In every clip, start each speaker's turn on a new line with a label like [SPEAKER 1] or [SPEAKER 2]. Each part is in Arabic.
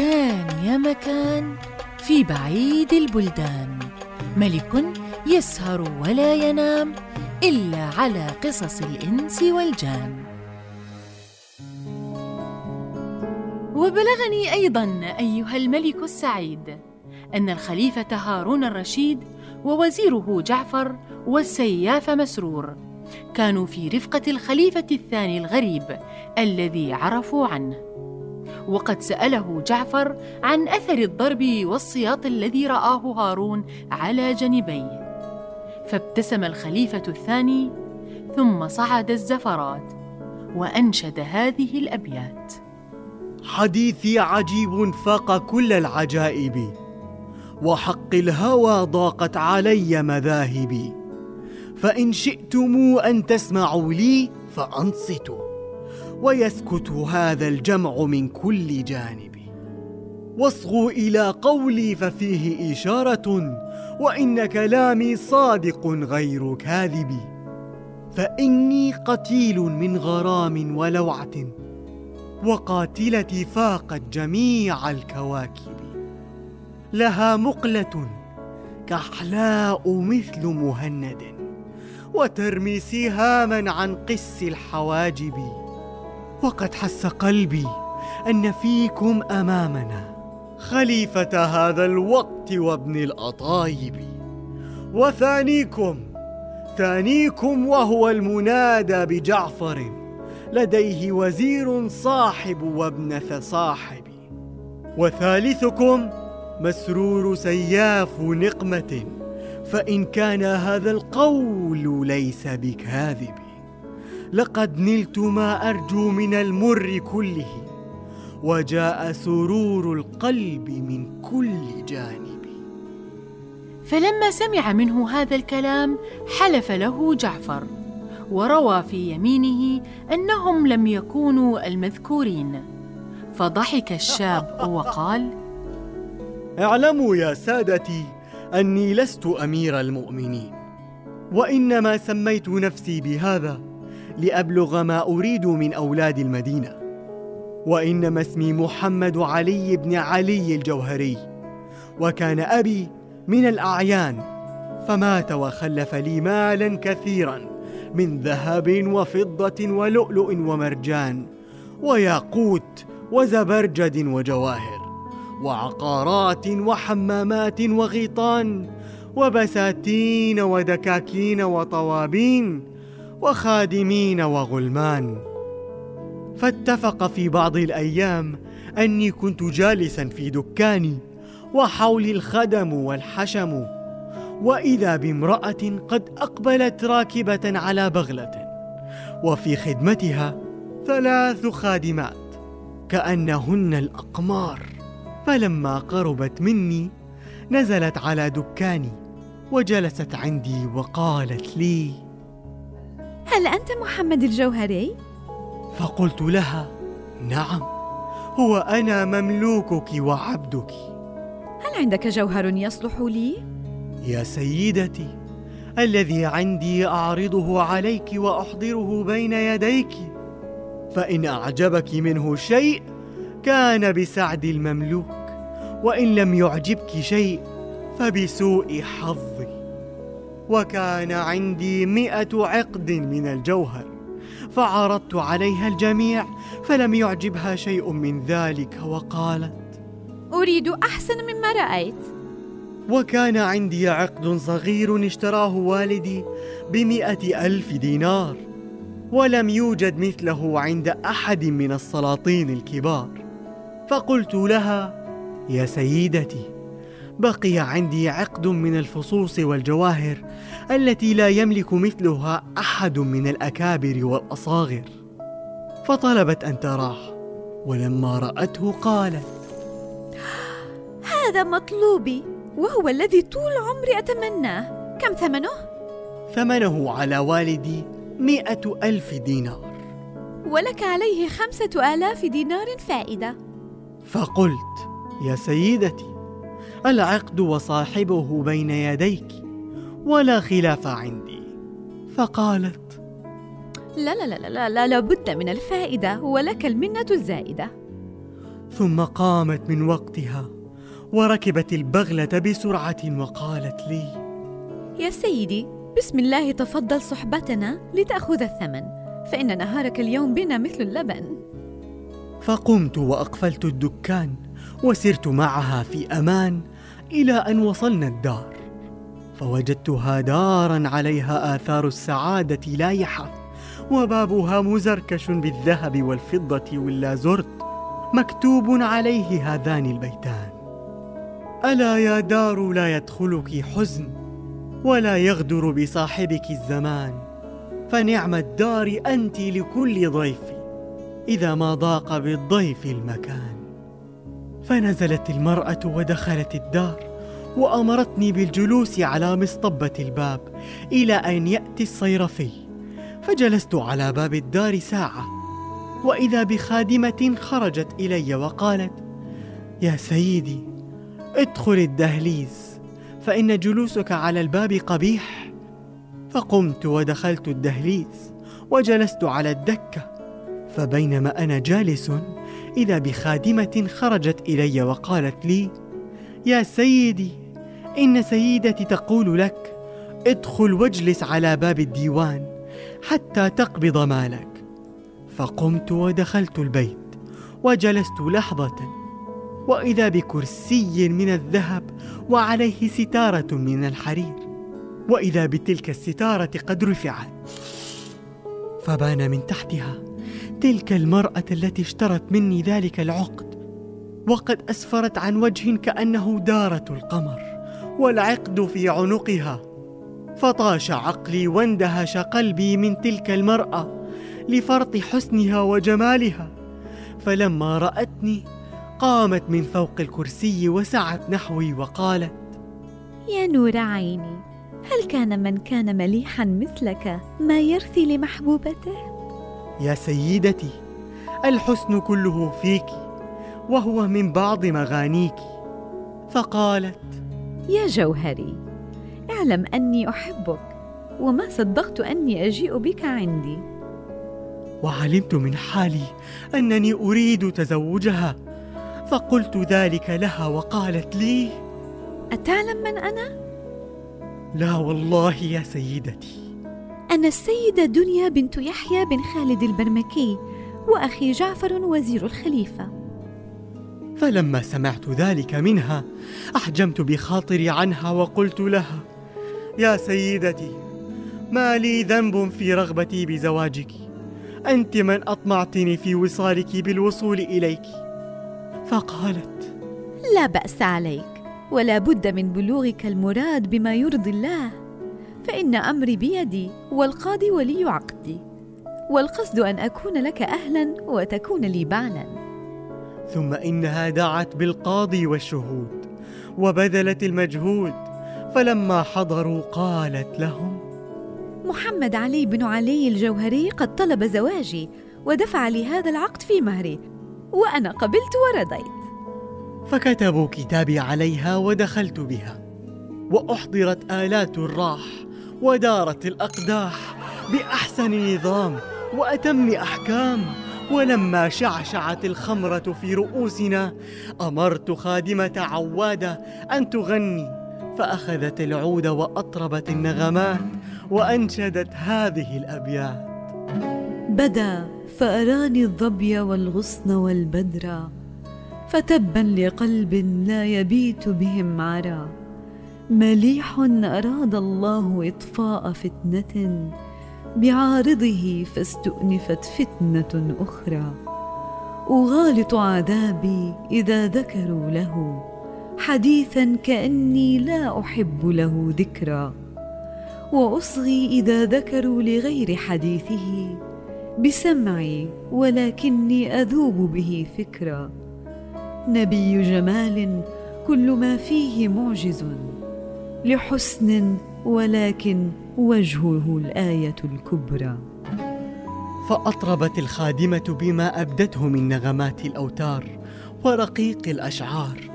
[SPEAKER 1] كان يا مكان في بعيد البلدان. ملك يسهر ولا ينام إلا على قصص الإنس والجان. وبلغني أيضا أيها الملك السعيد أن الخليفة هارون الرشيد ووزيره جعفر والسياف مسرور كانوا في رفقة الخليفة الثاني الغريب الذي عرفوا عنه. وقد سأله جعفر عن أثر الضرب والسياط الذي رآه هارون على جانبيه. فابتسم الخليفة الثاني ثم صعد الزفرات وأنشد هذه الأبيات.
[SPEAKER 2] حديثي عجيب فاق كل العجائب وحق الهوى ضاقت علي مذاهبي. فإن شئتم أن تسمعوا لي فأنصتوا. ويسكت هذا الجمع من كل جانب. واصغوا إلى قولي ففيه إشارة وإن كلامي صادق غير كاذب. فإني قتيل من غرام ولوعة وقاتلتي فاقت جميع الكواكب. لها مقلة كحلاء مثل مهند وترمي سهاما عن قس الحواجب. وقد حس قلبي أن فيكم أمامنا خليفة هذا الوقت وابن الأطايب. وثانيكم ثانيكم وهو المنادى بجعفر لديه وزير صاحب وابنث صاحب وثالثكم مسرور سياف نقمة فإن كان هذا القول ليس بكاذب. لقد نلت ما أرجو من المر كله وجاء سرور القلب من كل جانب
[SPEAKER 1] فلما سمع منه هذا الكلام حلف له جعفر وروى في يمينه أنهم لم يكونوا المذكورين. فضحك الشاب وقال
[SPEAKER 2] اعلموا يا سادتي أني لست أمير المؤمنين وإنما سميت نفسي بهذا لأبلغ ما أريد من أولاد المدينة. وإنما اسمي محمد علي بن علي الجوهري. وكان أبي من الأعيان. فمات وخلف لي مالا كثيرا من ذهب وفضة ولؤلؤ ومرجان وياقوت وزبرجد وجواهر وعقارات وحمامات وغيطان وبساتين ودكاكين وطوابين وخادمين وغلمان. فاتفق في بعض الأيام أني كنت جالسا في دكاني وحولي الخدم والحشم وإذا بامرأة قد أقبلت راكبة على بغلة. وفي خدمتها ثلاث خادمات كأنهن الأقمار. فلما قربت مني نزلت على دكاني وجلست عندي وقالت لي
[SPEAKER 3] هل أنت محمد الجوهري؟
[SPEAKER 2] فقلت لها نعم هو أنا مملوكك وعبدك.
[SPEAKER 3] هل عندك جوهر يصلح لي؟
[SPEAKER 2] يا سيدتي الذي عندي أعرضه عليك وأحضره بين يديك. فإن أعجبك منه شيء كان بسعد المملوك وإن لم يعجبك شيء فبسوء حظي. وكان عندي مئة عقد من الجوهر فعرضت عليها الجميع فلم يعجبها شيء من ذلك وقالت
[SPEAKER 3] أريد أحسن مما رأيت.
[SPEAKER 2] وكان عندي عقد صغير اشتراه والدي بمئة ألف دينار ولم يوجد مثله عند أحد من السلاطين الكبار فقلت لها يا سيدتي بقي عندي عقد من الفصوص والجواهر التي لا يملك مثلها أحد من الأكابر والأصاغر. فطلبت أن تراه ولما رأته قالت
[SPEAKER 3] هذا مطلوبي وهو الذي طول عمري أتمناه. كم ثمنه؟
[SPEAKER 2] ثمنه على والدي مئة ألف دينار.
[SPEAKER 3] ولك عليه خمسة آلاف دينار فائدة.
[SPEAKER 2] فقلت يا سيدتي العقد وصاحبه بين يديك ولا خلاف عندي. فقالت
[SPEAKER 3] لا لا لا لا لا لابد من الفائدة ولك المنة الزائدة.
[SPEAKER 2] ثم قامت من وقتها وركبت البغلة بسرعة وقالت لي
[SPEAKER 3] يا سيدي بسم الله تفضل صحبتنا لتأخذ الثمن فإن نهارك اليوم بنا مثل اللبن.
[SPEAKER 2] فقمت وأقفلت الدكان وسرت معها في أمان إلى أن وصلنا الدار فوجدتها دارا عليها آثار السعادة لايحة وبابها مزركش بالذهب والفضة واللازرد مكتوب عليه هذان البيتان. ألا يا دار لا يدخلك حزن ولا يغدر بصاحبك الزمان فنعم الدار أنت لكل ضيف إذا ما ضاق بالضيف المكان. فنزلت المرأة ودخلت الدار وأمرتني بالجلوس على مصطبه الباب إلى أن يأتي الصيرفي. فجلست على باب الدار ساعة وإذا بخادمة خرجت إلي وقالت يا سيدي ادخل الدهليز فإن جلوسك على الباب قبيح. فقمت ودخلت الدهليز وجلست على الدكة فبينما أنا جالس اذا بخادمة خرجت إلي وقالت لي يا سيدي إن سيدتي تقول لك ادخل واجلس على باب الديوان حتى تقبض مالك. فقمت ودخلت البيت وجلست لحظة وإذا بكرسي من الذهب وعليه ستارة من الحرير وإذا بتلك الستارة قد رفعت فبان من تحتها تلك المرأة التي اشترت مني ذلك العقد وقد أسفرت عن وجه كأنه دارة القمر والعقد في عنقها. فطاش عقلي واندهش قلبي من تلك المرأة لفرط حسنها وجمالها. فلما رأتني قامت من فوق الكرسي وسعت نحوي وقالت
[SPEAKER 3] يا نور عيني هل كان من كان مليحا مثلك ما يرثي لمحبوبته؟
[SPEAKER 2] يا سيدتي الحسن كله فيك وهو من بعض مغانيك. فقالت
[SPEAKER 3] يا جوهري اعلم أني أحبك وما صدقت أني أجيء بك عندي.
[SPEAKER 2] وعلمت من حالي أنني أريد تزوجها فقلت ذلك لها وقالت لي
[SPEAKER 3] أتعلم من أنا؟
[SPEAKER 2] لا والله يا سيدتي.
[SPEAKER 3] أنا السيدة دنيا بنت يحيى بن خالد البرمكي وأخي جعفر وزير الخليفة.
[SPEAKER 2] فلما سمعت ذلك منها أحجمت بخاطري عنها وقلت لها يا سيدتي ما لي ذنب في رغبتي بزواجك. أنت من أطمعتني في وصالك بالوصول إليك. فقالت
[SPEAKER 3] لا بأس عليك ولا بد من بلوغك المراد بما يرضي الله. فإن أمري بيدي والقاضي ولي عقدي والقصد أن أكون لك أهلا وتكون لي بعلا.
[SPEAKER 2] ثم إنها دعت بالقاضي والشهود وبذلت المجهود فلما حضروا قالت لهم
[SPEAKER 3] محمد علي بن علي الجوهري قد طلب زواجي ودفع لي هذا العقد في مهري وأنا قبلت ورضيت
[SPEAKER 2] فكتبوا كتابي عليها ودخلت بها وأحضرت آلات الراح ودارت الأقداح بأحسن نظام وأتم أحكام. ولما شعشعت الخمرة في رؤوسنا أمرت خادمة عوادة أن تغني. فأخذت العود وأطربت النغمات وأنشدت هذه الأبيات.
[SPEAKER 3] بدا فأراني الظبي والغصن والبدر فتبا لقلب لا يبيت بهم عرى مليح أراد الله إطفاء فتنة بعارضه فاستؤنفت فتنة أخرى. أغالط عذابي إذا ذكروا له حديثا كأني لا أحب له ذكرى وأصغي إذا ذكروا لغير حديثه بسمعي ولكني أذوب به فكرا. نبي جمال كل ما فيه معجز. لحسن ولكن وجهه الآية الكبرى.
[SPEAKER 2] فأطربت الخادمة بما أبدته من نغمات الأوتار ورقيق الأشعار.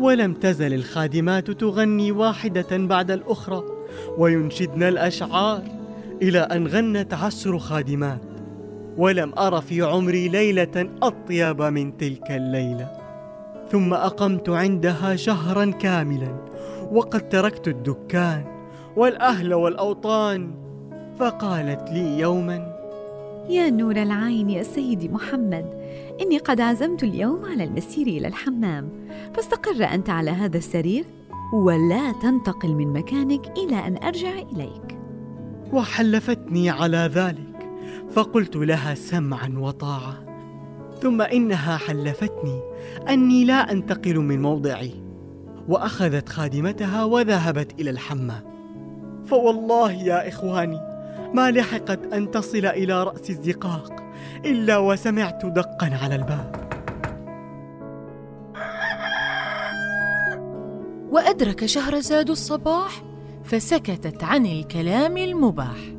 [SPEAKER 2] ولم تزل الخادمات تغني واحدة بعد الأخرى وينشدن الأشعار إلى أن غنت عشر خادمات. ولم أر في عمري ليلة أطيب من تلك الليلة. ثم أقمت عندها شهرا كاملا وقد تركت الدكان والأهل والأوطان فقالت لي يوما
[SPEAKER 3] يا نور العين يا سيدي محمد إني قد عزمت اليوم على المسير إلى الحمام فاستقر أنت على هذا السرير ولا تنتقل من مكانك إلى أن أرجع إليك.
[SPEAKER 2] وحلفتني على ذلك فقلت لها سمعا وطاعة ثم إنها حلفتني أني لا أنتقل من موضعي. وأخذت خادمتها وذهبت إلى الحمام. فوالله يا إخواني ما لحقت أن تصل إلى رأس الزقاق إلا وسمعت دقا على الباب.
[SPEAKER 1] وأدرك شهرزاد الصباح فسكتت عن الكلام المباح.